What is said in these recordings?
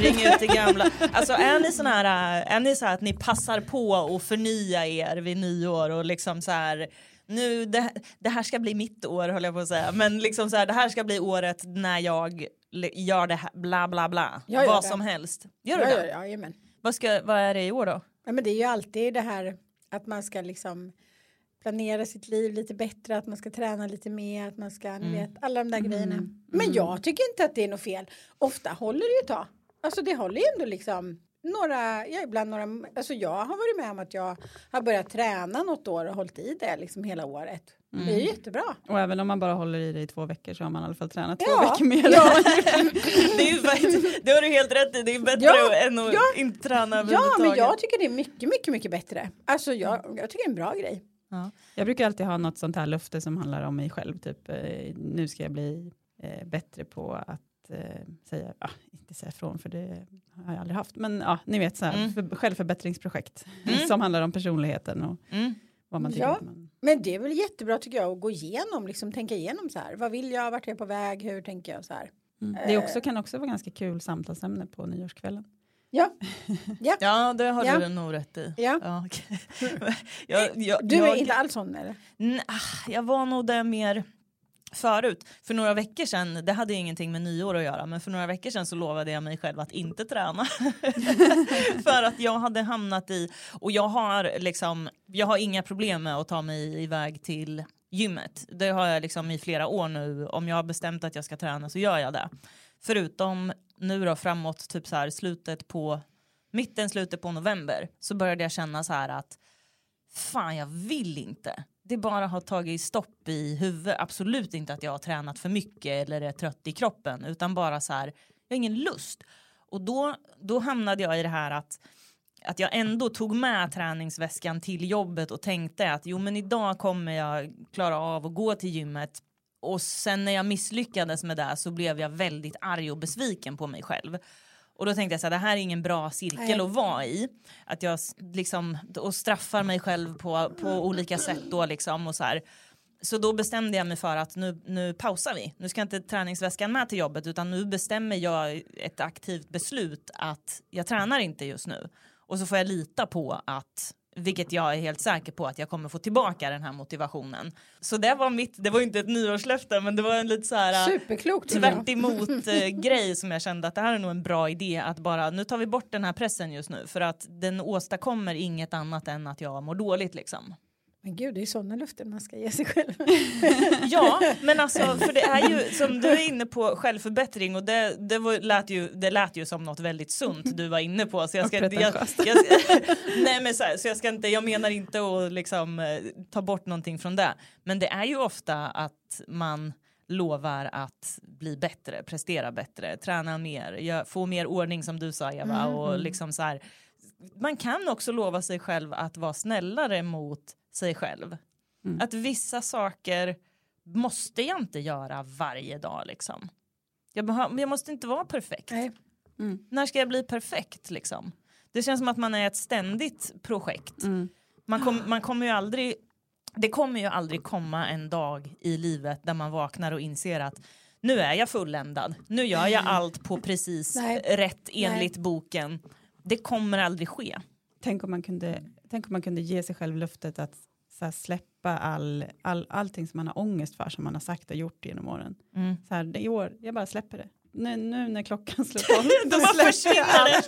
me. Ring ut det gamla. Alltså är ni sån här, äh, är ni så här att ni passar på att förnya er vid nyår och liksom så här nu det, det här ska bli mitt år höll jag på att säga men liksom så här det här ska bli året när jag gör det här bla bla bla Jag gör vad det. som helst. Gör du Ja, det? ja, ja. Vad, ska, vad är det i år då? Ja, men det är ju alltid det här att man ska liksom planera sitt liv lite bättre, att man ska träna lite mer, att man ska, Mm. ni vet, alla de där grejerna. Men jag tycker inte att det är något fel. Ofta håller det ju ett tag. Alltså det håller ju ändå liksom några, ja ibland några, alltså jag har varit med om att jag har börjat träna något år och hållit i det liksom hela året. Det är ju jättebra. Och även om man bara håller i det i två veckor så har man i alla fall tränat två Ja, veckor mer. ja. Det, är faktiskt, det har du helt rätt i, det är bättre Ja, än att ja. inte träna Ja, överhuvudtaget. men jag tycker det är mycket, mycket, mycket bättre. Alltså jag, jag tycker det är en bra grej. Jag brukar alltid ha något sånt här löfte som handlar om mig själv. Typ, eh, nu ska jag bli eh, bättre på att eh, säga, ah, inte säga från för det har jag aldrig haft. Men ja, ni vet så här, Mm. för, självförbättringsprojekt Mm. som handlar om personligheten och Mm. vad man tycker. Ja. Man, Men det är väl jättebra tycker jag att gå igenom, liksom tänka igenom så här. Vad vill jag, vart är jag på väg, hur tänker jag så här. mm. Det är också, kan också vara ganska kul samtalsämne på nyårskvällen. Ja, Ja, det har Ja. du nog rätt i. ja. Ja, okej. jag, jag, Du är jag, inte alls sån eller? Nej, ah, jag var nog det mer förut. För några veckor sedan, det hade ingenting med nyår att göra, men för några veckor sedan så lovade jag mig själv att inte träna. för att jag hade hamnat i, och jag har liksom, jag har inga problem med att ta mig iväg till gymmet. Det har jag liksom i flera år nu. Om jag har bestämt att jag ska träna så gör jag det. Förutom nu då framåt typ så här slutet på mitten, slutet på november så började jag känna så här att fan jag vill inte. Det bara har tagit stopp i huvudet. Absolut inte att jag har tränat för mycket eller är trött i kroppen utan bara så här, jag har ingen lust. Och då, då hamnade jag i det här att, att jag ändå tog med träningsväskan till jobbet och tänkte att jo men idag kommer jag klara av att gå till gymmet och sen när jag misslyckades med det så blev jag väldigt arg och besviken på mig själv. Och då tänkte jag så här, det här är ingen bra cirkel att vara i. Att jag liksom, och straffar mig själv på, på olika sätt då liksom och så här. Så då bestämde jag mig för att nu, nu pausar vi. Nu ska inte träningsväskan med till jobbet utan nu bestämmer jag ett aktivt beslut att jag tränar inte just nu. Och så får jag lita på att vilket jag är helt säker på att jag kommer få tillbaka den här motivationen. Så det var mitt, det var inte ett nyårslöfte men det var en lite så här Superklokt. tycker jag. tvärt emot eh, grej som jag kände att det här är nog en bra idé att bara nu tar vi bort den här pressen just nu för att den åstadkommer inget annat än att jag mår dåligt liksom. Men gud, det är sådana löften man ska ge sig själv. Ja, men alltså för det är ju som du är inne på självförbättring och det, det, var, lät, ju, det lät ju som något väldigt sunt du var inne på så jag ska, jag, pretentiöst. jag, nej men så, här, så jag ska inte, jag menar inte att liksom eh, ta bort någonting från det men det är ju ofta att man lovar att bli bättre, prestera bättre, träna mer, få mer ordning som du sa Eva och liksom så här man kan också lova sig själv att vara snällare mot sig själv. Mm. Att vissa saker måste jag inte göra varje dag liksom. Jag, jag måste inte vara perfekt. Nej. Mm. När ska jag bli perfekt liksom? Det känns som att man är ett ständigt projekt. Mm. Man, kom, man kommer ju aldrig det kommer ju aldrig komma en dag i livet där man vaknar och inser att nu är jag fulländad. Nu gör jag allt på precis Nej. rätt enligt boken. Det kommer aldrig ske. Tänk, om man kunde, tänk om man kunde ge sig själv löftet att så släppa all, all, allting som man har ångest för som man har sagt och gjort genom åren. Mm. Så här, det, I år, jag bara släpper det. Nu, nu när klockan slår på. Då bara försvinner det.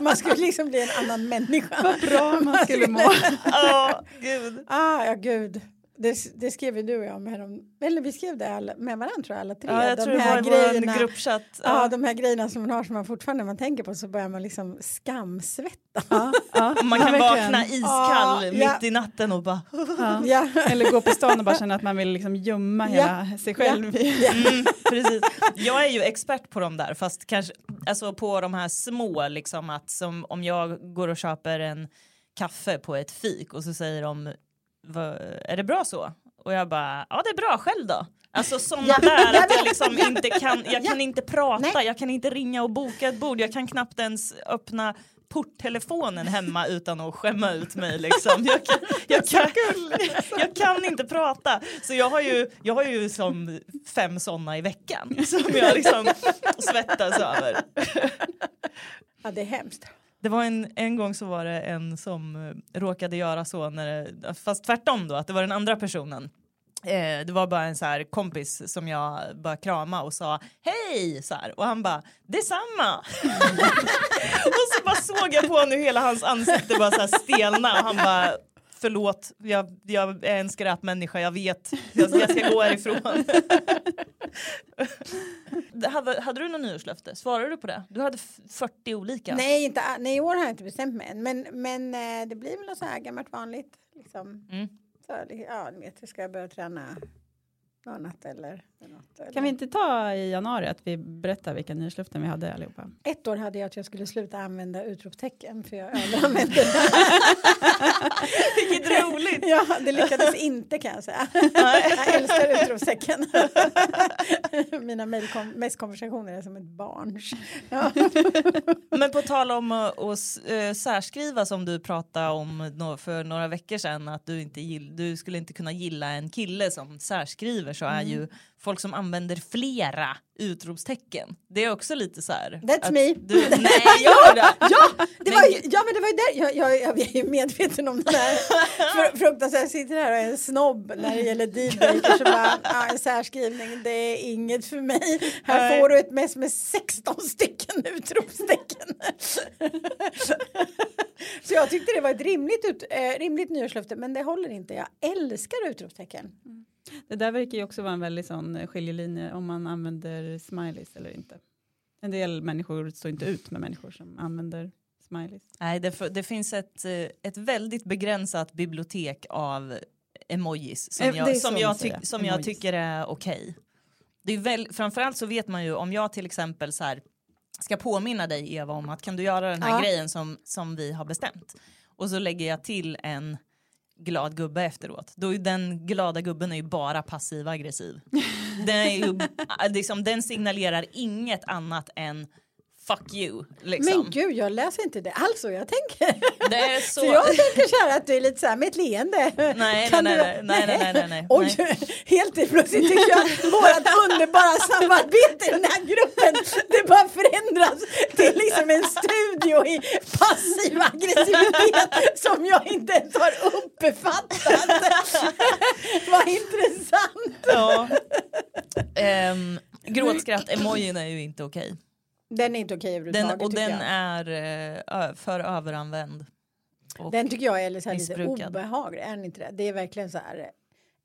Man skulle liksom bli en annan människa. Vad bra man skulle må. Ja, gud. Ah, ja, gud. Det, det skrev ju du och jag om härom, eller vi skrev det alla, med varandra tror jag, alla tre. Ja, jag de tror det här var i vår grejerna, gruppchatt. ja. Ja. de här grejerna som man har som man fortfarande, när man tänker på så börjar man liksom skamsvetta. Ja, ja, Man kan vakna iskall Ja, mitt ja. i natten och bara Ja. Ja. Eller gå på stan och bara känna att man vill liksom gömma Ja. hela sig själv. Mm, precis. Jag är ju expert på de där fast kanske alltså på de här små liksom att som om jag går och köper en kaffe på ett fik och så säger de är det bra så? Och jag bara, ja det är bra, själv då? Alltså sådana där att jag liksom inte kan, jag kan inte prata, Nej. jag kan inte ringa och boka ett bord, jag kan knappt ens öppna porttelefonen hemma utan att skämma ut mig liksom. Jag kan, jag kan, jag kan inte prata. Så jag har ju, jag har ju som fem sådana i veckan som jag liksom svettas över. Ja, det är hemskt. Det var en, en gång så var det en som eh, råkade göra så, när det, fast tvärtom då, att det var den andra personen. Eh, det var bara en så här kompis som jag bara krama och sa hej så här och han bara detsamma. och så bara såg jag på honom hur hela hans ansikte bara så här stelna och han bara förlåt jag, jag är en skräpmänniska jag vet jag, jag ska gå härifrån. hade, hade du någon nyårslöfte? Svarade du på det? Du hade f- 40 olika. Nej, inte, nej, i år har jag inte bestämt mig än. Men, men eh, det blir väl något så här gammalt vanligt. Liksom. Mm. Så, ja, ni vet, jag ska börja träna annat eller något. Eller. Kan vi inte ta i januari att vi berättar vilka nyårslöften vi hade allihopa? Ett år hade jag att jag skulle sluta använda utropstecken för jag överanvände det. Vilket roligt! Ja, det lyckades inte kan jag säga. Jag älskar utropstecken. Mina mejlkonversationer är som ett barns. Ja. Men på tal om att eh, särskriva som du pratade om för några veckor sedan att du, inte du skulle inte kunna gilla en kille som särskriver så är ju folk som använder flera utropstecken. Det är också lite så här. That's me. Du, nej, gör det? Ja, det var, ja, men det var ju där jag, jag, jag är ju medveten om det här. Fr- Fruktansvärt, jag sitter här och är en snobb när det gäller dealbreakers. ja, En särskrivning, det är inget för mig. Här Nej. får du ett mess med 16 stycken utropstecken. Så jag tyckte det var ett rimligt, ut, eh, rimligt nyårslöfte, men det håller inte. Jag älskar utropstecken. Det där verkar ju också vara en väldigt sån eh, skiljelinje om man använder smileys eller inte. En del människor står inte ut med människor som använder smileys. Nej, det, det finns ett, eh, ett väldigt begränsat bibliotek av emojis som Eh, det är jag, så som jag, tyck, som jag tycker är okej. Det är väl, framförallt så vet man ju om jag till exempel så här, ska påminna dig Eva om att kan du göra den här Ja. grejen som, som vi har bestämt och så lägger jag till en glad gubbe efteråt. Då är den glada gubben är ju bara passiv aggressiv. Den, är ju, liksom, den signalerar inget annat än fuck you. Liksom. Men gud, jag läser inte det alls så jag tänker. det är så... Så jag tänker så här att du är lite så här med ett leende. Nej, Kan nej, du- nej, nej, nej, nej, nej, nej. Oj, helt plötsligt tycker jag att vårt underbara samarbete i den här gruppen det bara förändras till liksom en studio i passiv aggressivitet som jag inte ens har uppfattat. Vad intressant. Ja. Um, Gråtskratt-emojin är ju inte okej. Den är inte okej Den, överhuvudtaget och tycker den jag. är eh, för överanvänd. Och, Den tycker jag är lite, så lite obehaglig, är den inte det? Det är verkligen så här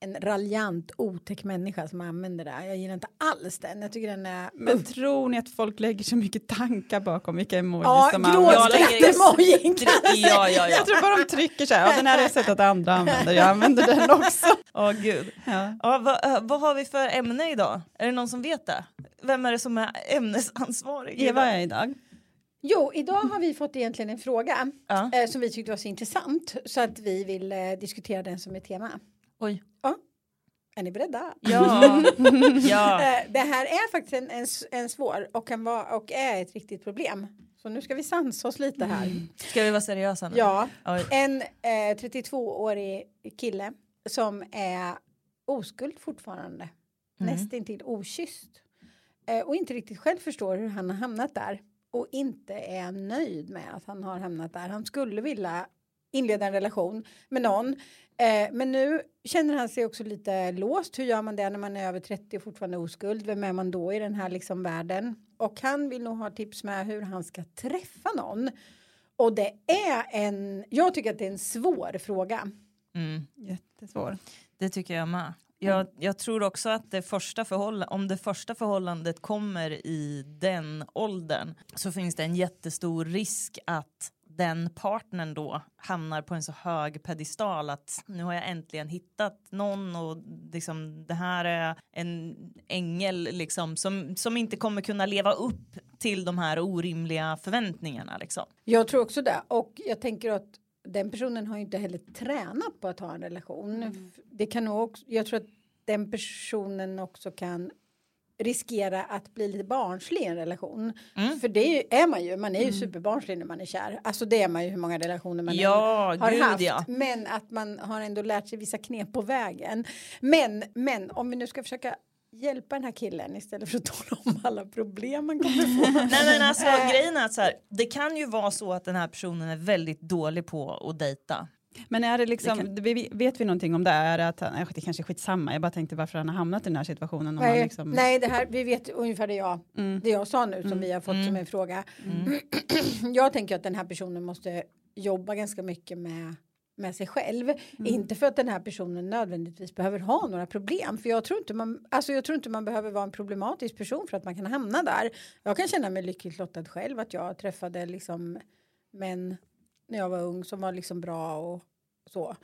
en raljant otäck människa som använder det. Jag gillar inte alls den. Jag tycker den är... Men tror ni att folk lägger så mycket tankar bakom vilka emojis Ja, de använder? Jag lägger- gråtskratt-emojin ja, ja, ja. Jag tror bara de trycker så här, ja, den här har jag sett att andra använder, jag använder den också. Åh gud. Ja. Ja, vad, eh, vad har vi för ämne idag? Är det någon som vet det? Vem är det som är ämnesansvarig? Eva idag? är idag. Jo, idag har vi fått egentligen en fråga Ja. eh, som vi tyckte var så intressant så att vi vill eh, diskutera den som ett tema. Oj. Är ni beredda? Ja. ja. Eh, det här är faktiskt en, en, en svår och, kan vara, och är ett riktigt problem. Så nu ska vi sansa oss lite här. Ska vi vara seriösa nu? Ja, Oj. en eh, 32-årig kille som är oskuld fortfarande. Mm. Nästintill okysst. Eh, och inte riktigt själv förstår hur han har hamnat där. Och inte är nöjd med att han har hamnat där. Han skulle vilja inleda en relation med någon. Eh, men nu känner han sig också lite låst. Hur gör man det när man är över 30 och fortfarande oskuld? Vem är man då i den här liksom världen? Och han vill nog ha tips med hur han ska träffa någon. Och det är en, jag tycker att det är en svår fråga. Mm. Jättesvår. Det tycker jag med. Jag, jag tror också att det första förhåll- om det första förhållandet kommer i den åldern så finns det en jättestor risk att den partnern då hamnar på en så hög pedestal att nu har jag äntligen hittat någon och liksom det här är en ängel liksom som, som inte kommer kunna leva upp till de här orimliga förväntningarna liksom. Jag tror också det. Och jag tänker att den personen har ju inte heller tränat på att ha en relation. Mm. Det kan nog också, jag tror att den personen också kan riskera att bli lite barnslig i en relation. Mm. För det är, man ju, man är ju superbarnslig när man är kär. Alltså det är man ju hur många relationer man Ja, har gud, haft. ja. Men att man har ändå lärt sig vissa knep på vägen. Men, men om vi nu ska försöka hjälpa den här killen istället för att tala om alla problem man kommer få. Nej men alltså Eh. grejen är att så här, det kan ju vara så att den här personen är väldigt dålig på att dejta. Men är det liksom, Det vi- vet vi någonting om det? Är det att han, det kanske är skitsamma, jag bara tänkte varför han har hamnat i den här situationen. Om Nej, liksom, nej, det här, vi vet ungefär det jag, Mm. det jag sa nu som vi har fått som en fråga. jag tänker att den här personen måste jobba ganska mycket med med sig själv. Inte för att den här personen nödvändigtvis behöver ha några problem. För jag tror, inte man, alltså jag tror inte man behöver vara en problematisk person för att man kan hamna där. Jag kan känna mig lyckligt lottad själv att jag träffade liksom män när jag var ung som var liksom bra och så.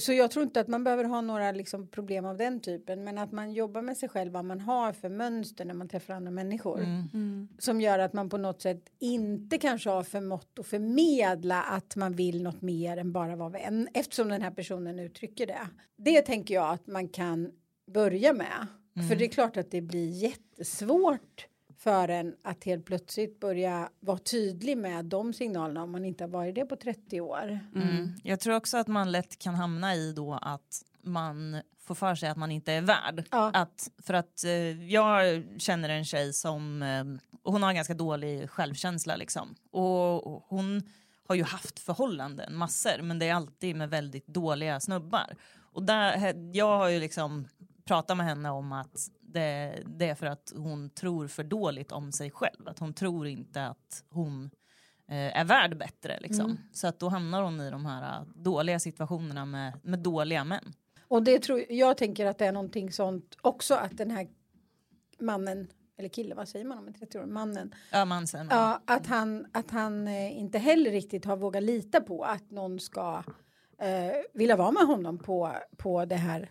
Så jag tror inte att man behöver ha några liksom problem av den typen men att man jobbar med sig själv vad man har för mönster när man träffar andra människor Mm. som gör att man på något sätt inte kanske har förmått att förmedla att man vill något mer än bara vara vän eftersom den här personen uttrycker det. Det tänker jag att man kan börja med. För det är klart att det blir jättesvårt för en att helt plötsligt börja vara tydlig med de signalerna om man inte har varit det på 30 år. Mm. Jag tror också att man lätt kan hamna i då att man får för sig att man inte är värd. Ja. Att, för att eh, jag känner en tjej som eh, hon har en ganska dålig självkänsla liksom. Och hon har ju haft förhållanden massor men det är alltid med väldigt dåliga snubbar. Och där, jag har ju liksom pratat med henne om att det, det är för att hon tror för dåligt om sig själv. Att hon tror inte att hon eh, är värd bättre. Liksom. Så att då hamnar hon i de här eh, dåliga situationerna med, med dåliga män. Och det tror jag tänker att det är någonting sånt också att den här mannen eller kille, vad säger man om en 30 år mannen? Ja, man säger man. Ja, att han, att han eh, inte heller riktigt har vågat lita på att någon ska eh, vilja vara med honom på, på det här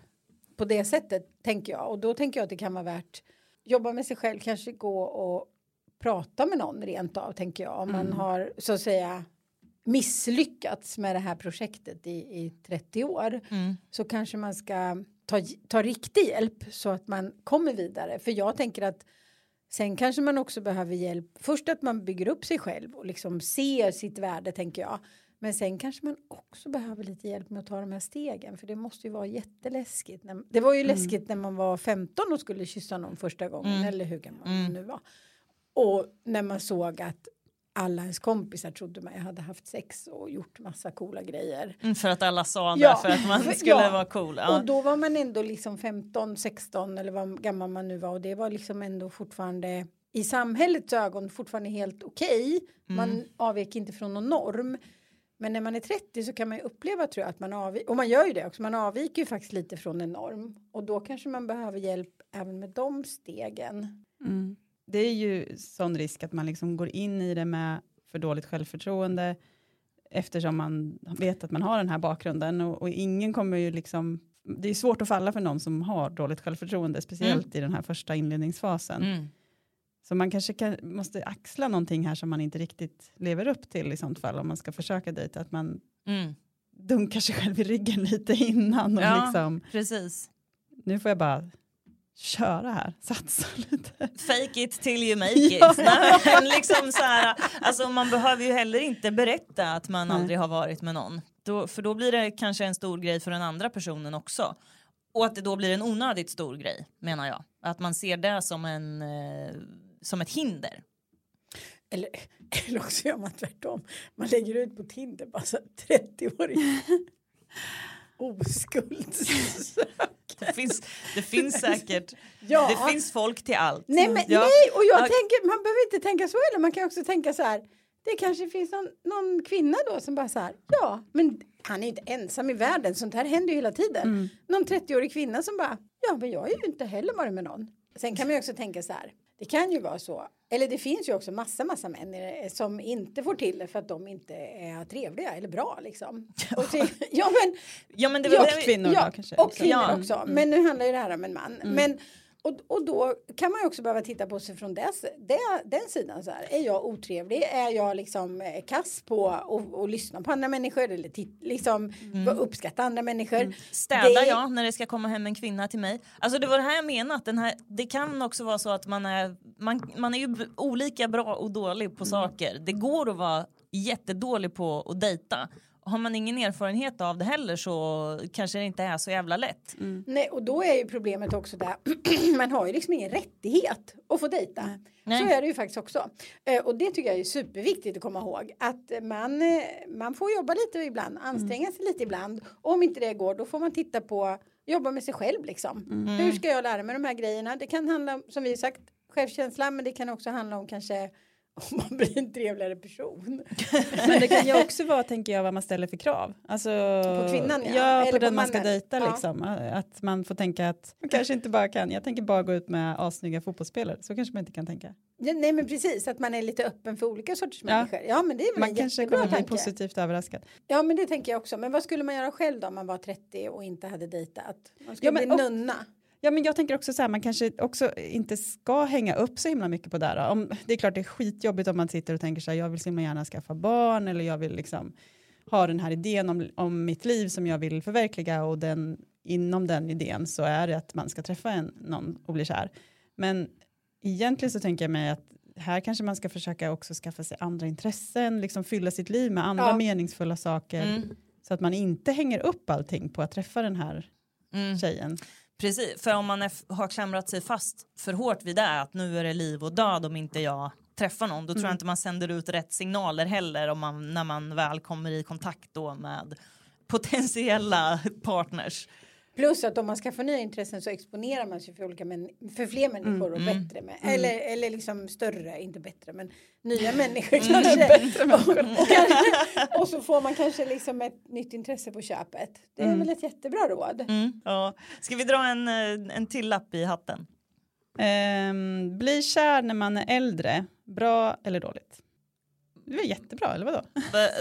på det sättet tänker jag och då tänker jag att det kan vara värt jobba med sig själv kanske gå och prata med någon rent av tänker jag om man har så att säga misslyckats med det här projektet i, i 30 år Mm. så kanske man ska ta, ta riktig hjälp så att man kommer vidare. För jag tänker att sen kanske man också behöver hjälp. Först att man bygger upp sig själv och liksom ser sitt värde tänker jag. Men sen kanske man också behöver lite hjälp med att ta de här stegen. För det måste ju vara jätteläskigt. När, det var ju läskigt när man var 15 och skulle kyssa någon första gången. Eller hur gammal man nu var. Och när man såg att alla ens kompisar trodde man hade haft sex och gjort massa coola grejer. Mm, för att alla sa det Ja, för att man skulle ja. vara cool. Ja. Och då var man ändå liksom 15, 16 eller vad gammal man nu var och det var liksom ändå fortfarande i samhällets ögon fortfarande helt okej. Man Mm. avvek inte från någon norm. Men när man är 30 så kan man ju uppleva tror jag att man avviker, och man gör ju det också, man avviker ju faktiskt lite från en norm. Och då kanske man behöver hjälp även med de stegen. Mm. Det är ju sån risk att man liksom går in i det med för dåligt självförtroende eftersom man vet att man har den här bakgrunden och, och ingen kommer ju liksom det är svårt att falla för någon som har dåligt självförtroende, speciellt i den här första inledningsfasen. Mm. Så man kanske kan, måste axla någonting här som man inte riktigt lever upp till i sånt fall om man ska försöka dejta, att man Mm. dunkar sig själv i ryggen lite innan och Ja. liksom, Precis. nu får jag bara köra här, satsa lite. Fake it till you make it. Ja. Nej, liksom så här, alltså man behöver ju heller inte berätta att man Nej. aldrig har varit med någon. Då, för då blir det kanske en stor grej för den andra personen också. Och att det då blir en onödigt stor grej menar jag. Att man ser det som, en, eh, som ett hinder. Eller, eller också gör man tvärtom. Man lägger ut på Tinder bara här 30-årig oskuld. Det finns, det finns säkert, Ja. det finns folk till allt. Nej, men, Ja. nej, och jag Ja. tänker, man behöver inte tänka så heller. Man kan också tänka så här. Det kanske finns någon, någon kvinna då som bara så här. Ja, men han är ju inte ensam i världen. Sånt här händer ju hela tiden. Någon 30-årig kvinna som bara. Ja, men jag har ju inte heller varit med någon. Sen kan man ju också tänka så här. Det kan ju vara så. Eller det finns ju också massa, massa män eh, som inte får till det för att de inte är trevliga eller bra liksom. Och så, ja, men Ja, men det, Ja, det, kvinnor ja, då kanske. och kvinnor Ja. också. Men nu handlar ju det här om en man. Men, och, och då kan man ju också behöva titta på sig från dess, det, den sidan. Så här. Är jag otrevlig? Är jag liksom eh, kass på att lyssna på andra människor? Eller liksom uppskatta andra människor? Städar Det- jag när det ska komma hem en kvinna till mig? Alltså det var det här jag menade, den här, det kan också vara så att man är, man, man är ju olika bra och dålig på saker. Det går att vara jättedålig på att dejta. Har man ingen erfarenhet av det heller så kanske det inte är så jävla lätt. Nej, och då är ju problemet också där. man har ju liksom ingen rättighet att få dejta. Nej. Så är det ju faktiskt också. Eh, och det tycker jag är superviktigt att komma ihåg. Att man, eh, man får jobba lite ibland, anstränga sig lite ibland. Och om inte det går då får man titta på, jobba med sig själv liksom. Hur ska jag lära mig de här grejerna? Det kan handla om, som vi sagt, självkänsla. Men det kan också handla om kanske om man blir en trevligare person. Men det kan ju också vara, tänker jag, vad man ställer för krav. Alltså, På kvinnan, ja. ja. Eller på på den man ska dejta Ja. liksom. Att man får tänka att man kanske inte bara kan, jag tänker bara gå ut med assnygga fotbollsspelare. Så kanske man inte kan tänka. Ja, nej men precis, att man är lite öppen för olika sorters Ja. människor. Ja men det är väl Man kanske kommer bli positivt överraskad. Ja men det tänker jag också. Men vad skulle man göra själv då om man var 30 och inte hade dejtat? Man skulle Ja, bli och- nunna. Ja, men jag tänker också så här, man kanske också inte ska hänga upp så himla mycket på det här. Om, det är klart det är skitjobbigt om man sitter och tänker så här, jag vill så himla gärna skaffa barn eller jag vill liksom ha den här idén om, om mitt liv som jag vill förverkliga och den, inom den idén så är det att man ska träffa en, någon och bli kär. Men egentligen så tänker jag mig att här kanske man ska försöka också skaffa sig andra intressen, liksom fylla sitt liv med andra Ja. meningsfulla saker Mm. så att man inte hänger upp allting på att träffa den här Mm. tjejen. Precis, för om man är, har klamrat sig fast för hårt vid det att nu är det liv och död om inte jag träffar någon då tror jag inte man sänder ut rätt signaler heller om man, när man väl kommer i kontakt då med potentiella partners. Plus att om man skaffar nya intressen så exponerar man sig för, olika män, för fler människor och bättre. Med, eller, eller liksom större, inte bättre men nya människor kanske. och, och, kanske. och så får man kanske liksom ett nytt intresse på köpet. Det är väl ett jättebra råd. Mm, ja. Ska vi dra en, eh, en till lapp i hatten? Ehm, bli kär när man är äldre, bra eller dåligt? Det var jättebra, eller vadå?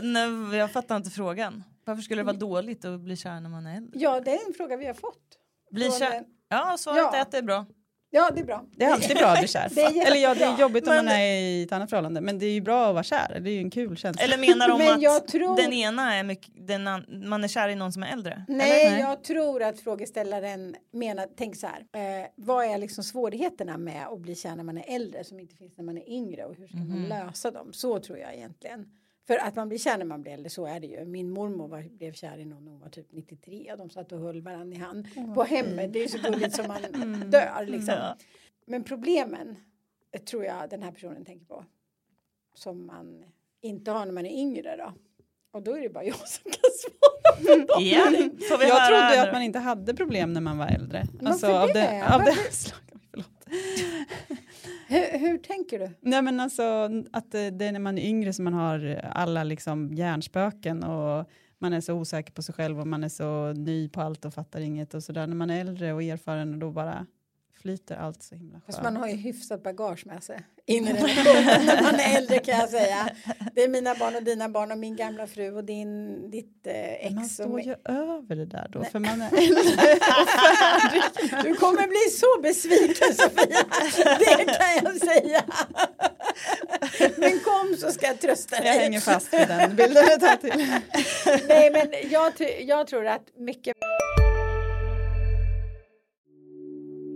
Nej, jag fattar inte frågan. Varför skulle det vara dåligt att bli kär när man är äldre? Ja det är en fråga vi har fått. Bli Från kär? Ja, svaret Ja. är att det är bra. Ja det är bra. Det är alltid bra att bli kär. Eller ja, det är jobbigt om Men- man är i ett annat förhållande, men det är ju bra att vara kär. Det är ju en kul känsla. Eller menar de Men att tror- den ena är mycket, den an, man är kär i någon som är äldre? Nej, Nej. jag tror att frågeställaren menar, tänk så här, eh, vad är liksom svårigheterna med att bli kär när man är äldre som inte finns när man är yngre och hur ska man lösa dem? Så tror jag egentligen. För att man blir kär när man blir äldre, så är det ju. Min mormor var, blev kär i någon hon var typ 93 och de satt och höll varandra i hand på hemmet. Det är ju så gulligt som man dör liksom. Ja. Men problemen eh, tror jag den här personen tänker på. Som man inte har när man är yngre då. Och då är det bara jag som kan svara på dem. Ja, får vi jag trodde att man inte hade problem när man var äldre. Alltså, Varför av det? det, av det. Hur, tänker du? Nej men alltså att eh, det är när man är yngre som man har eh, alla liksom hjärnspöken och man är så osäker på sig själv och man är så ny på allt och fattar inget och sådär. När man är äldre och erfaren och då bara flyter allt så himla Fast skönt. man har ju hyfsat bagage med sig in i relationen när man är äldre kan jag säga. Det är mina barn och dina barn och min gamla fru och din, ditt eh, ex. Man och står min... ju över det där då för man är äldre. Du kommer bli så besviken Sofia, det kan jag säga. Men kom så ska jag trösta dig. Jag hänger fast vid den bilden ett tag till. Nej men jag, jag tror att mycket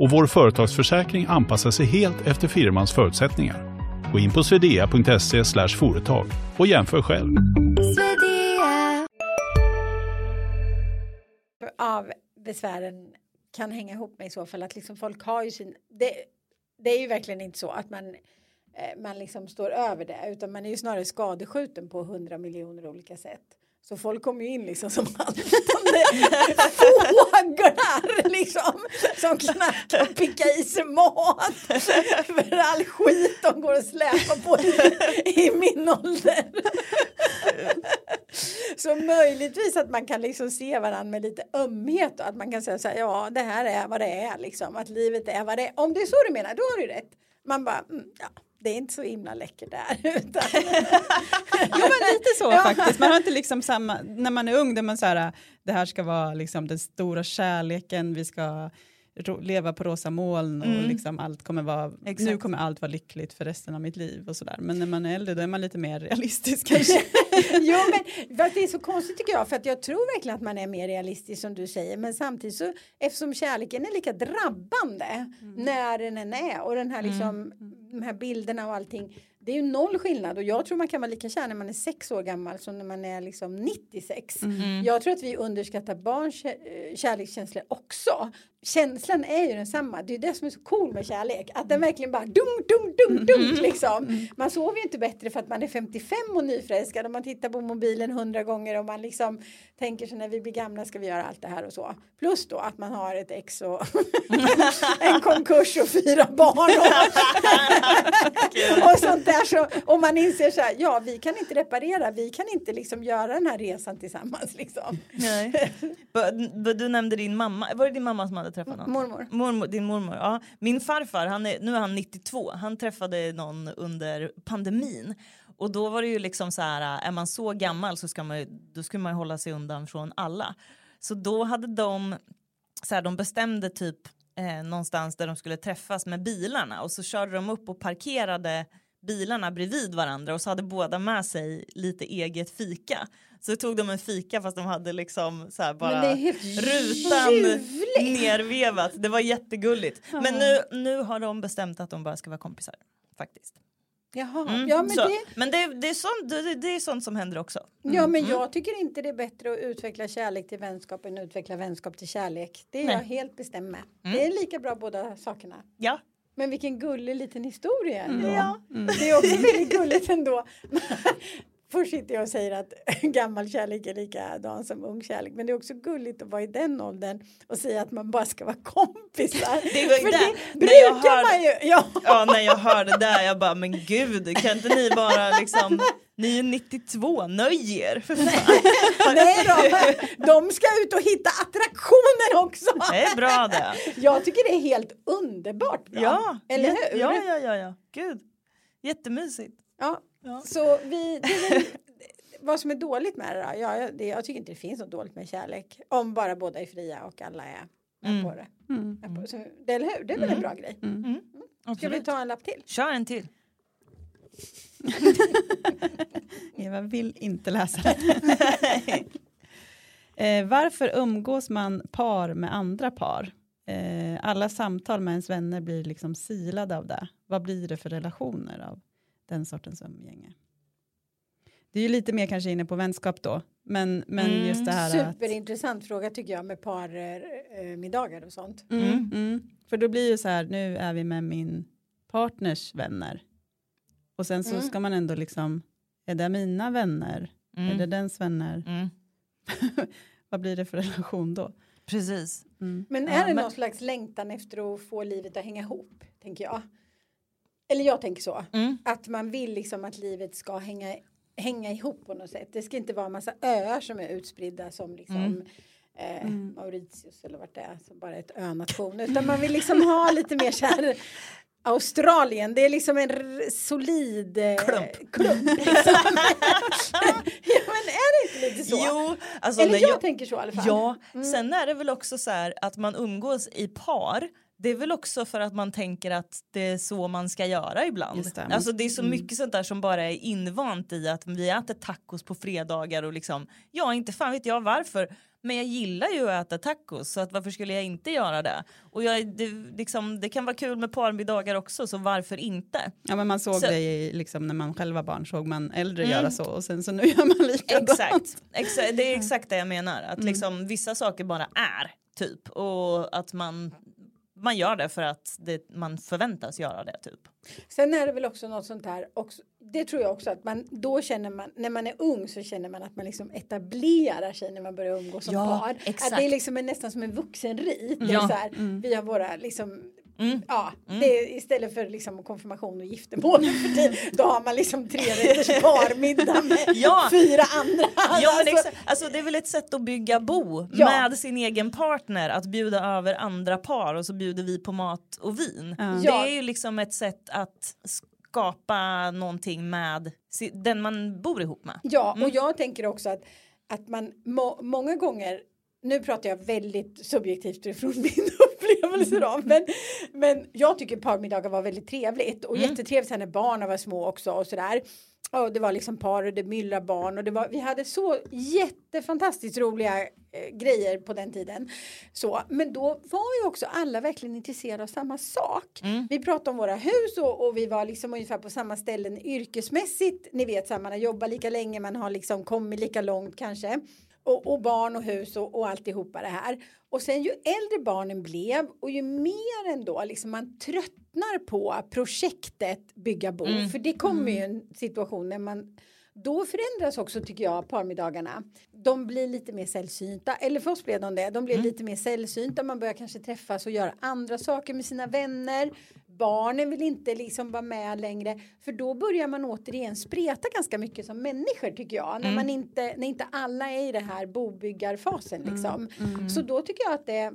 och vår företagsförsäkring anpassar sig helt efter firmans förutsättningar. Gå in på swedea.se företag och jämför själv. av besvären kan hänga ihop med i så fall att liksom folk har ju sin det, det är ju verkligen inte så att man eh, man liksom står över det utan man är ju snarare skadeskjuten på hundra miljoner olika sätt. Så folk kommer ju in liksom som haltande fåglar liksom. Som knappt kan picka i sig mat. För all skit de går och släpar på i, i min ålder. Så möjligtvis att man kan liksom se varandra med lite ömhet och att man kan säga så här, ja det här är vad det är liksom, att livet är vad det är. Om det är så du menar, då har du rätt. Man bara, mm, ja det är inte så himla läckert där. Utan... jo men lite så ja. faktiskt. Man har inte liksom samma, när man är ung, där man så här, det här ska vara liksom den stora kärleken, vi ska leva på rosa moln och mm. liksom allt kommer vara, Exakt. nu kommer allt vara lyckligt för resten av mitt liv och sådär. Men när man är äldre då är man lite mer realistisk kanske. jo men det är så konstigt tycker jag för att jag tror verkligen att man är mer realistisk som du säger men samtidigt så eftersom kärleken är lika drabbande mm. när den än är och den här liksom mm. de här bilderna och allting det är ju noll skillnad och jag tror man kan vara lika kär när man är sex år gammal som när man är liksom 96. Mm. Jag tror att vi underskattar barns eh, kärlekskänslor också. Känslan är ju densamma. Det är det som är så cool med kärlek. Att den verkligen bara dunk, dunk, dunk, dunk mm. liksom. Mm. Man sover ju inte bättre för att man är 55 och nyförälskad och man tittar på mobilen hundra gånger och man liksom tänker sig när vi blir gamla ska vi göra allt det här och så. Plus då att man har ett ex och en konkurs och fyra barn och, och sånt där så om man inser så här, ja vi kan inte reparera, vi kan inte liksom göra den här resan tillsammans liksom. Nej. Du nämnde din mamma, var det din mamma som hade träffat någon? Mormor. mormor din mormor, ja. Min farfar, han är, nu är han 92, han träffade någon under pandemin. Och då var det ju liksom så här, är man så gammal så ska man, då skulle man hålla sig undan från alla. Så då hade de, så här, de bestämde typ eh, någonstans där de skulle träffas med bilarna och så körde de upp och parkerade bilarna bredvid varandra och så hade båda med sig lite eget fika. Så tog de en fika fast de hade liksom så bara rutan ljuvligt. nervevat. Det var jättegulligt. Ja. Men nu, nu har de bestämt att de bara ska vara kompisar faktiskt. Jaha, mm. ja, men, så, det... men det, det, är sånt, det, det, är sånt som händer också. Mm. Ja men mm. jag tycker inte det är bättre att utveckla kärlek till vänskap än att utveckla vänskap till kärlek. Det är Nej. jag helt bestämd med. Mm. Det är lika bra båda sakerna. Ja men vilken gullig liten historia ändå. Ja. Mm. Det är också väldigt gulligt ändå. Först sitter jag och säger att gammal kärlek är likadan som ung kärlek. Men det är också gulligt att vara i den åldern och säga att man bara ska vara kompisar. Det var För det, det när jag hörde, man ju. Ja. ja, när jag hörde det jag bara men gud kan inte ni bara liksom ni är 92, nöj er! Nej då, de ska ut och hitta attraktioner också! Det är bra det. Jag tycker det är helt underbart bra. Ja, Eller hur? Ja, ja, ja, ja. Gud. Jättemysigt. Ja, ja. så vi... Väl, vad som är dåligt med det då? Ja, det, jag tycker inte det finns något dåligt med kärlek. Om bara båda är fria och alla är, mm. på det. Mm. På, så, det, eller hur? Det är väl mm. en bra grej? Mm. Mm. Ska vi ta en lapp till? Kör en till. Eva vill inte läsa. eh, varför umgås man par med andra par? Eh, alla samtal med ens vänner blir liksom silade av det. Vad blir det för relationer av den sortens umgänge? Det är ju lite mer kanske inne på vänskap då. Men, men mm. just det här Superintressant att... fråga tycker jag med parmiddagar eh, och sånt. Mm, mm. Mm. För då blir ju så här, nu är vi med min partners vänner. Och sen så mm. ska man ändå liksom, är det mina vänner? Mm. Är det dens vänner? Mm. Vad blir det för relation då? Precis. Mm. Men är ja, det men... någon slags längtan efter att få livet att hänga ihop? Tänker jag. Eller jag tänker så. Mm. Att man vill liksom att livet ska hänga, hänga ihop på något sätt. Det ska inte vara en massa öar som är utspridda som liksom mm. Eh, mm. Mauritius eller vart det är, som bara är ett önation. Utan man vill liksom ha lite mer så här Australien, det är liksom en solid eh, klump. klump liksom. ja men är det inte lite så? Jo, alltså, Eller jag, jag, tänker så i alla fall. Ja, mm. sen är det väl också så här att man umgås i par det är väl också för att man tänker att det är så man ska göra ibland. Det. Alltså det är så mm. mycket sånt där som bara är invant i att vi äter tacos på fredagar och liksom ja inte fan vet jag varför men jag gillar ju att äta tacos så att varför skulle jag inte göra det? Och jag, det, liksom, det kan vara kul med parmiddagar också så varför inte? Ja men man såg så, det liksom när man själv var barn såg man äldre mm. göra så och sen så nu gör man likadant. Exakt, exakt det är exakt det jag menar att mm. liksom vissa saker bara är typ och att man man gör det för att det, man förväntas göra det typ. Sen är det väl också något sånt här också, det tror jag också att man då känner man när man är ung så känner man att man liksom etablerar sig när man börjar umgås som Ja, par. exakt. Att det är liksom en, nästan som en vuxenrit. Ja. så här, Vi har våra liksom Mm. Ja, det är istället för liksom konfirmation och giftermål för tiden, då har man liksom tre rätters parmiddag med Ja. fyra andra. Ja, men Alltså, alltså, det är väl ett sätt att bygga bo Ja. med sin egen partner, att bjuda över andra par och så bjuder vi på mat och vin. Ja. Det är ju liksom ett sätt att skapa någonting med den man bor ihop med. Ja, Mm. och jag tänker också att, att man må, många gånger, nu pratar jag väldigt subjektivt utifrån min upplevelse då, men, men jag tycker parmiddagar var väldigt trevligt och Mm. jättetrevligt när barnen var små också och sådär. Och det var liksom par och det myllrade barn och det var, vi hade så jättefantastiskt roliga eh, grejer på den tiden. Så, men då var ju också alla verkligen intresserade av samma sak. Mm. Vi pratade om våra hus och, och vi var liksom ungefär på samma ställen yrkesmässigt. Ni vet så här, man har jobbat lika länge, man har liksom kommit lika långt kanske. Och, och barn och hus och, och alltihopa det här. Och sen ju äldre barnen blev och ju mer ändå liksom man tröttnar på projektet bygga bo. Mm. För det kommer ju en situation när man då förändras också tycker jag parmiddagarna. De blir lite mer sällsynta, eller för oss blev de det. De blir lite mer sällsynta, man börjar kanske träffas och göra andra saker med sina vänner. Barnen vill inte liksom vara med längre, för då börjar man återigen spreta ganska mycket som människor tycker jag. När, man inte, när inte alla är i det här bobyggarfasen liksom. Så då tycker jag att det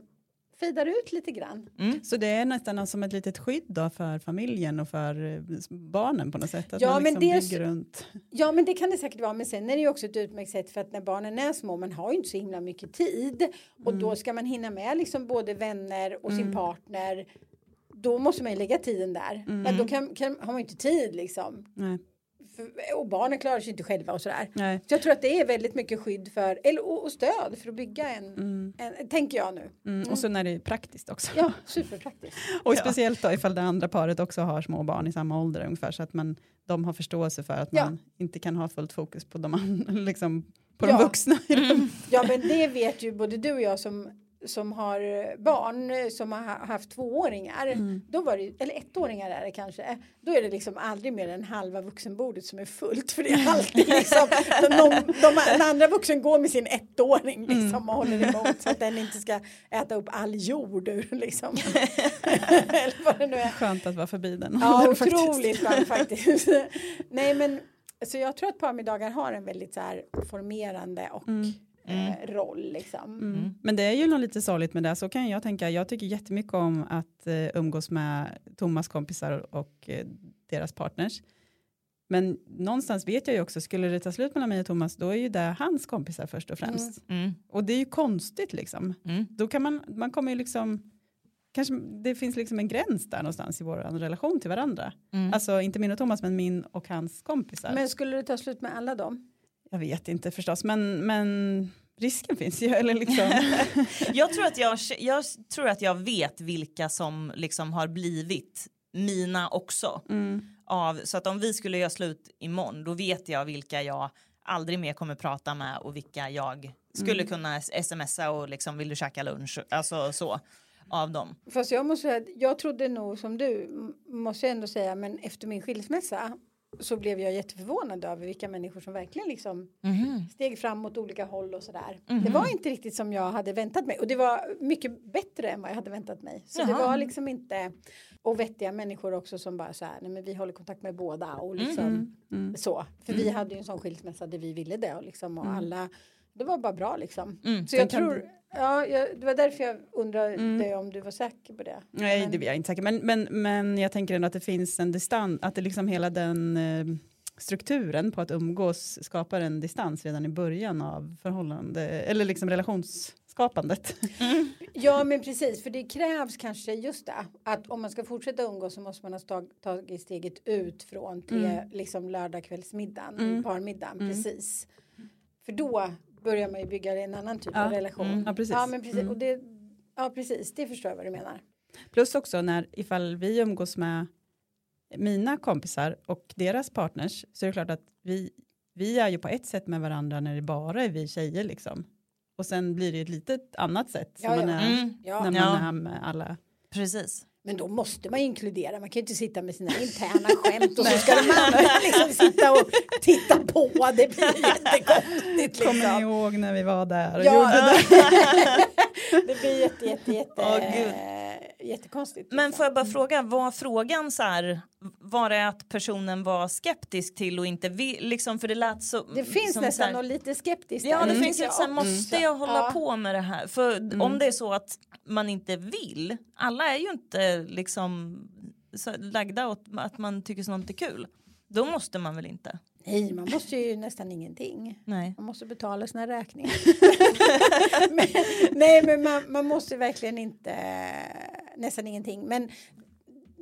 fejdar ut lite grann. Så det är nästan som ett litet skydd då för familjen och för eh, barnen på något sätt. Att Ja, man men liksom det bygger runt. Ja men det kan det säkert vara men sen är det ju också ett utmärkt sätt för att när barnen är små man har ju inte så himla mycket tid och då ska man hinna med liksom både vänner och sin partner då måste man ju lägga tiden där men då kan, kan, har man ju inte tid liksom Nej. för, och barnen klarar sig inte själva och sådär Nej. så jag tror att det är väldigt mycket skydd för eller och, och stöd för att bygga en, en tänker jag nu Mm. Och så när det är praktiskt också. ja superpraktiskt Och speciellt då ifall det andra paret också har små barn i samma ålder ungefär så att man, de har förståelse för att Ja. man inte kan ha fullt fokus på de, an- liksom, på de Ja. vuxna. dem. Ja men det vet ju både du och jag som, som har barn eh, som har ha- haft tvååringar. Mm. Då var det, eller ettåringar är det kanske. Då är det liksom aldrig mer än halva vuxenbordet som är fullt. För det är alltid liksom de, de, de, den andra vuxen går med sin ettåring Mm. liksom och håller emot så att den inte ska äta upp all jord ur liksom. eller vad det nu är. Skönt att vara förbi den Ja, otroligt skönt faktiskt. Nej, men så jag tror att parmiddagar har en väldigt så här formerande och eh, roll liksom. Mm. Men det är ju något lite sorgligt med det, så kan jag tänka. Jag tycker jättemycket om att eh, umgås med Thomas kompisar och eh, deras partners. Men någonstans vet jag ju också, skulle det ta slut mellan mig och Thomas, då är ju det hans kompisar först och främst. Mm. Och det är ju konstigt liksom. Mm. Då kan man, man kommer ju liksom, kanske det finns liksom en gräns där någonstans i vår relation till varandra. Mm. Alltså inte min och Thomas, men min och hans kompisar. Men skulle det ta slut med alla dem? Jag vet inte förstås, men, men risken finns ju. Eller liksom. Jag, tror att jag, jag tror att jag vet vilka som liksom har blivit mina också. mm. Av, så att om vi skulle göra slut imorgon då vet jag vilka jag aldrig mer kommer prata med och vilka jag skulle kunna smsa och liksom vill du käka lunch, alltså så av dem. Fast jag måste säga, jag trodde nog som du, måste jag ändå säga, men efter min skilsmässa så blev jag jätteförvånad över vilka människor som verkligen liksom steg fram åt olika håll och sådär. Det var inte riktigt som jag hade väntat mig och det var mycket bättre än vad jag hade väntat mig. Så det Jaha. var liksom inte, och vettiga människor också som bara så här, nej men vi håller kontakt med båda och liksom så. För vi hade ju en sån skilsmässa där vi ville det och liksom och alla, det var bara bra liksom. Mm. Så jag tror, ja, jag, det var därför jag undrade om du var säker på det. Nej, Men- det är jag inte säker. Men, men, men jag tänker ändå att det finns en distans, att det liksom hela den eh, strukturen på att umgås skapar en distans redan i början av förhållande, eller liksom relationsskapandet. Ja men precis för det krävs kanske just det att om man ska fortsätta umgås så måste man ha tag, tagit steget ut från till Mm. liksom lördagskvällsmiddagen, parmiddagen precis. För då börjar man ju bygga en annan typ av Ja, relation. mm, ja, precis. Ja men precis Mm. och det, ja precis det förstår jag vad du menar. Plus också när ifall vi umgås med mina kompisar och deras partners så är det klart att vi, vi är ju på ett sätt med varandra när det bara är vi tjejer liksom. Och sen blir det ett litet annat sätt Ja, som man ja. är Mm. Ja. när man Ja. är med alla. Precis. Men då måste man inkludera, man kan ju inte sitta med sina interna skämt och så ska de andra liksom sitta och titta på. Det blir jättekonstigt. Kommer ni Liksom. ihåg när vi var där och Ja, gjorde det? det blir jätte, jätte, jätte, gud. Jättekonstigt. Men liksom. får jag bara fråga, var frågan så här, var det att personen var skeptisk till och inte vill, liksom för det lät så. Det finns som nästan något lite skeptiskt Ja, det Mm. finns lite så här, måste jag hålla Ja. på med det här? För om det är så att man inte vill, alla är ju inte liksom så lagda åt att man tycker sånt är kul. Då måste man väl inte? Nej, man måste ju nästan ingenting. Nej. Man måste betala sina räkningar. men, nej, men man, man måste verkligen inte nästan ingenting. Men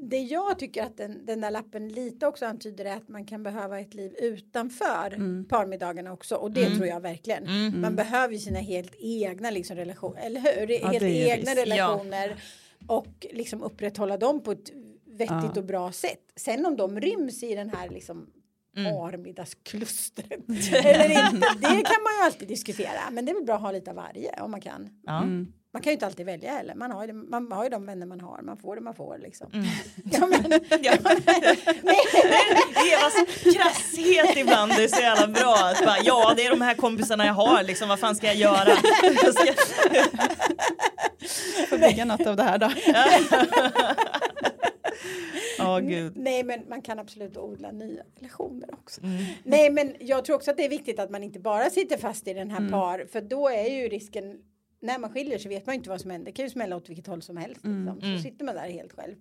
det jag tycker att den, den där lappen lite också antyder är att man kan behöva ett liv utanför parmiddagarna också. Och det tror jag verkligen. Man behöver ju sina helt egna liksom, relationer, eller hur? Ja, helt egna visst. relationer. Och liksom upprätthålla dem på ett vettigt Ja. och bra sätt. Sen om de ryms i den här liksom Mm. parmiddagsklustret eller inte, det kan man ju alltid diskutera. Men det är väl bra att ha lite av varje om man kan. Mm. Man kan ju inte alltid välja heller. Man har ju, man har ju de vänner man har. Man får det man får liksom. Mm. Ja, men, Ja. Evas krasshet ibland är så jävla bra. Att bara, ja, det är de här kompisarna jag har. Liksom, vad fan ska jag göra? Jag ska... Får bygga något av det här då. Ja, gud. nej men man kan absolut odla nya relationer också. Mm. Nej men jag tror också att det är viktigt att man inte bara sitter fast i den Mm. här par. För då är ju risken när man skiljer så vet man ju inte vad som händer. Det kan ju smälla åt vilket håll som helst. Liksom. Mm. Så sitter man där helt själv.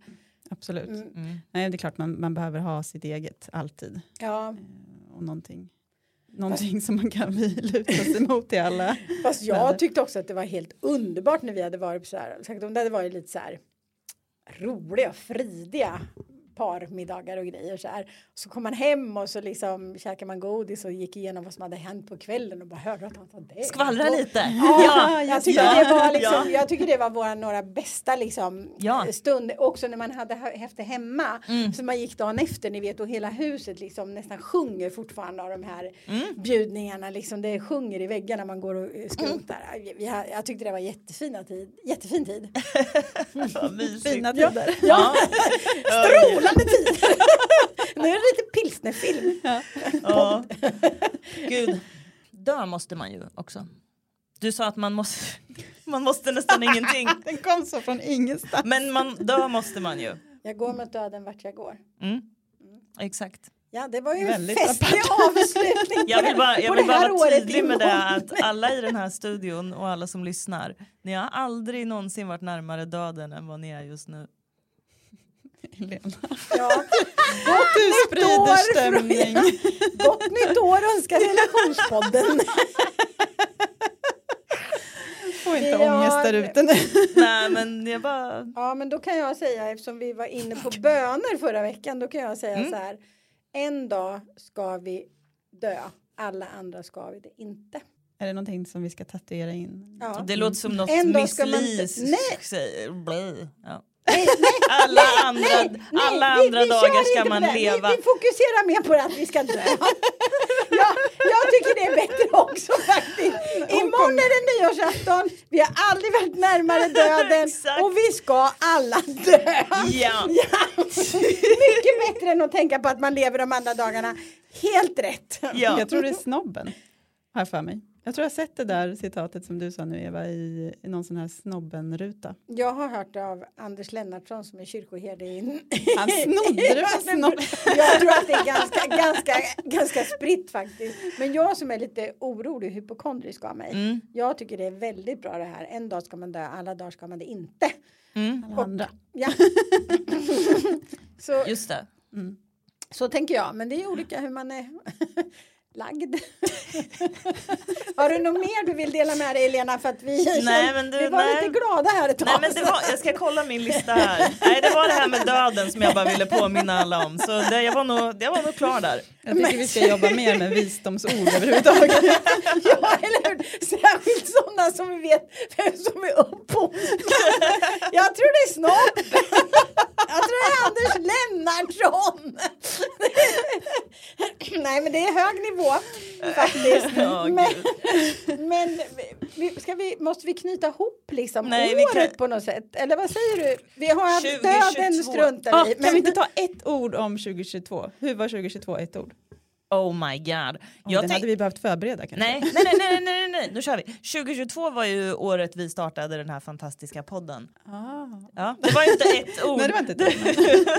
Absolut. Mm. Nej, det är klart man, man behöver ha sitt eget alltid. Ja, Och någonting, någonting som man kan luta sig mot i alla. fast Väder. jag tyckte också att det var helt underbart när vi hade varit på så här. Sagt, om det hade varit lite så här roliga, fridiga parmiddagar och grejer så här. Så kom man hem och så liksom käkade man godis och gick igenom vad som hade hänt på kvällen och bara hörde att han sa det. Skvallra lite. Ja, jag, tycker ja. det var liksom, Ja. jag tycker det var våra några bästa liksom, Ja. stund också när man hade ha- haft det hemma. Mm. Så man gick dagen efter, ni vet, och hela huset liksom nästan sjunger fortfarande av de här Mm. bjudningarna. Liksom, det sjunger i väggarna man går och eh, skrotar. Mm. Jag, jag tyckte det var jättefina tid, jättefin tid. Vad mysigt. Fina tider. Ja. Strålande tid! nu är det lite pilsnerfilm. Ja. Gud, dö måste man ju också. Du sa att man måste, man måste nästan ingenting. Den kom så från ingenstans. Men man, dö måste man ju. Jag går mot döden vart jag går. Mm. Exakt. Ja, det var ju en festlig avslutning Jag vill bara, jag vill bara vara tydlig med det att alla i den här studion och alla som lyssnar, ni har aldrig någonsin varit närmare döden än vad ni är just nu. Lena. Ja. Du sprider år, stämning. Gott nytt år önskar Relationspodden. Får inte Ja, ångest där ute nu. Nej men jag bara, Ja men då kan jag säga eftersom vi var inne på böner förra veckan då kan jag säga Mm. så här. En dag ska vi dö. Alla andra ska vi det inte. Är det någonting som vi ska tatuera in? Ja. det låter som något Miss Li säger. Ja. Nej, nej, Alla andra, nej, alla vi- andra vi dagar ska man leva. Vi, vi fokuserar mer på att vi ska dö. ja, jag tycker det är bättre också faktiskt. Imorgon är det nyårsafton. Vi har aldrig varit närmare döden och vi ska alla dö. Ja. Ja. Mycket bättre än att tänka på att man lever de andra dagarna. Helt rätt. Ja. Jag tror det är snobben. Har jag för mig. Jag tror jag har sett det där citatet som du sa nu Eva i, i någon sån här snobben-ruta. Jag har hört det av Anders Lennartsson som är kyrkoherde i... Han snodde det från snobben. Jag tror att det är ganska, ganska, ganska spritt faktiskt. Men jag som är lite orolig och hypokondrisk av mig. Mm. Jag tycker det är väldigt bra det här. En dag ska man dö, alla dagar ska man det inte. Mm. Alla andra. Ja. så, Just det. så tänker jag. Men det är olika hur man är lagd. Har du något mer du vill dela med dig Elena? För att vi, Nej, men du, vi var nej. lite glada här ett tag. Nej men det var, jag ska kolla min lista här. Nej det var det här med döden som jag bara ville påminna alla om. Så det, jag, var nog, jag var nog klar där. Jag tycker vi ska jobba mer med visdomsord överhuvudtaget. Ja, eller hur? Särskilt sådana som vi vet vem som är upphovsman. Jag tror det är Snopp. Jag tror det är Anders Lennartsson. Nej, men det är hög nivå faktiskt. Ja, men men vi, ska vi, måste vi knyta ihop liksom Nej, vi året kan- på något sätt? Eller vad säger du? Vi har haft 2022. döden struntar Ah, vi kan vi inte ta ett ord om 2022? Hur var 2022 ett ord? Oh my god. Oj, Jag den hade vi behövt förbereda kanske. Nej, nej, nej, nej, nej, nej, nej, nu kör vi. 2022 var ju året vi startade den här fantastiska podden. Ah. Ja, det var ju inte ett ord. Nej, det var inte ett ord.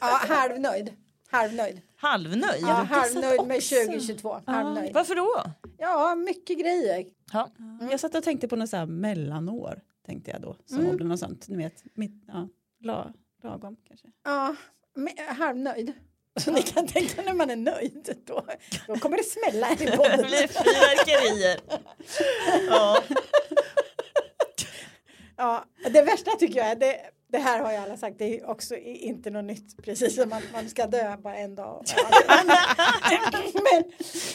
Ja, halvnöjd. Halvnöjd. Halvnöjd. Ja, halvnöjd med 2022. Halvnöjd. Varför då? Ja, mycket grejer. Ja. Jag satt och tänkte på något så här mellanår. Tänkte jag då. Som Mm. något sånt. Ni vet, mitt, ja, la, lagom kanske. Ja, halvnöjd. Så ni kan tänka när man är nöjd. Då, då kommer det smälla här i Det podden. blir fyrverkerier. Ja. Ja, det värsta tycker jag är, det, det här har ju alla sagt, det är också inte något nytt. Precis som att man ska dö bara en dag. men,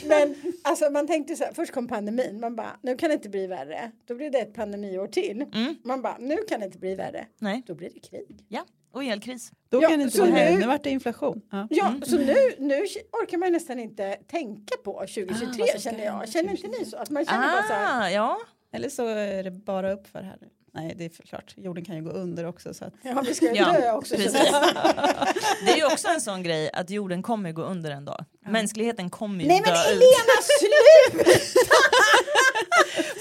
men alltså man tänkte så här, först kom pandemin, man bara, nu kan det inte bli värre. Då blir det ett pandemiår till. Mm. Man bara, nu kan det inte bli värre. Nej, Då blir det krig. ja. Och elkris. Då Ja, kan det inte bli nu- nu, nu vart det inflation. Ja. Ja, så nu, nu orkar man nästan inte tänka på 2023 Ah, känner jag. Känner inte ni så? Att man känner bara så här, Ah, ja. Eller så är det bara upp för här. Nej, det är klart. Jorden kan ju gå under också. Så att, ja vi ska Ja, dö också. Det är ju också en sån grej att jorden kommer gå under en dag. Mänskligheten kommer ju Nej men dö ut. Elena slut!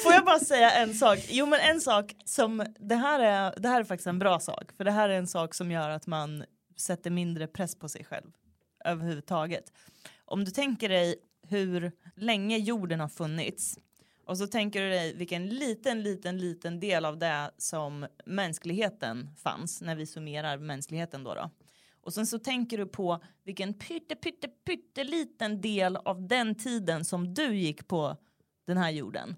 Får jag bara säga en sak? Jo men en sak som, det här, är, det här är faktiskt en bra sak. För det här är en sak som gör att man sätter mindre press på sig själv. Överhuvudtaget. Om du tänker dig hur länge jorden har funnits. Och så tänker du dig vilken liten, liten, liten del av det som mänskligheten fanns. När vi summerar mänskligheten då. då. Och sen så tänker du på vilken pytte, pytte, pytteliten del av den tiden som du gick på den här jorden.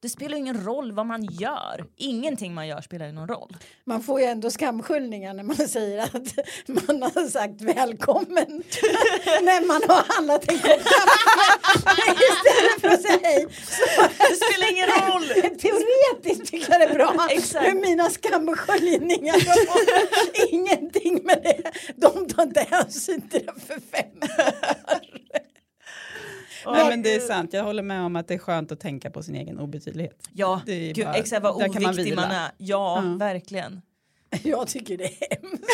Det spelar ju ingen roll vad man gör. Ingenting man gör spelar ju någon roll. Man får ju ändå skamskyllningar när man säger att man har sagt välkommen. när man har handlat en kopp. Istället för att säga hej. Det spelar ingen roll! teoretiskt tycker jag det är bra. Exakt. För mina har ingenting med det. De tar inte hänsyn till det för fem Nej, men det är sant. Jag håller med om att det är skönt att tänka på sin egen obetydlighet. Ja, gud, bara- exakt vad man oviktig man, vila. är. Ja, Ja. verkligen. Jag tycker det är hemskt.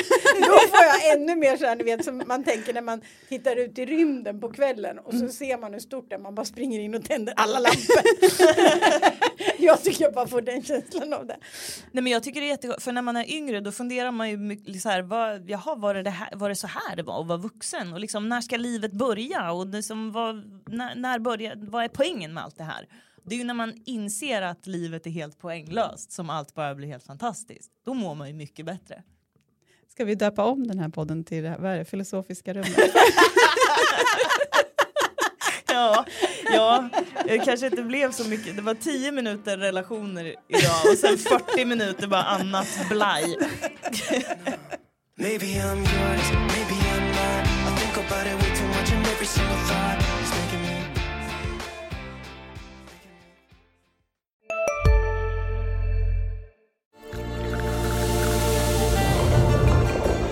Då får jag ännu mer så här, ni vet som man tänker när man tittar ut i rymden på kvällen och så ser man hur stort det är, man bara springer in och tänder alla lampor. jag tycker jag bara får den känslan av det. Nej, men jag tycker det är jättegott, för när man är yngre då funderar man ju mycket så här, vad, jaha, var det, det här, var det så här det var att vara vuxen? Och liksom, när ska livet börja? Och liksom, vad, när, när börjar, vad är poängen med allt det här? Det är ju när man inser att livet är helt poänglöst som allt bara blir helt fantastiskt. Då mår man ju mycket bättre. Ska vi döpa om den här podden till det här, vad är det, filosofiska rummet? Ja, ja, det kanske inte blev så mycket. Det var 10 minuter relationer idag och sen 40 minuter bara annat blaj. Maybe I'm yours, maybe I'm not. I think about it way too much, and every single thought